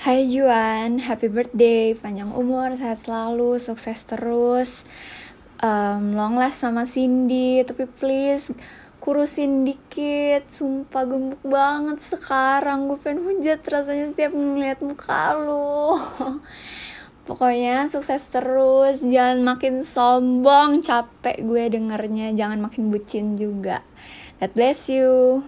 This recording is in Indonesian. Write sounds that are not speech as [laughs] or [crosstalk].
Hai Juan, happy birthday, panjang umur, sehat selalu, sukses terus. Um, long last sama Cindy, tapi please kurusin dikit. Sumpah gemuk banget sekarang, gue pengen hujat rasanya setiap ngeliat muka lo. [laughs] Pokoknya sukses terus, jangan makin sombong, capek gue dengernya, jangan makin bucin juga. God bless you.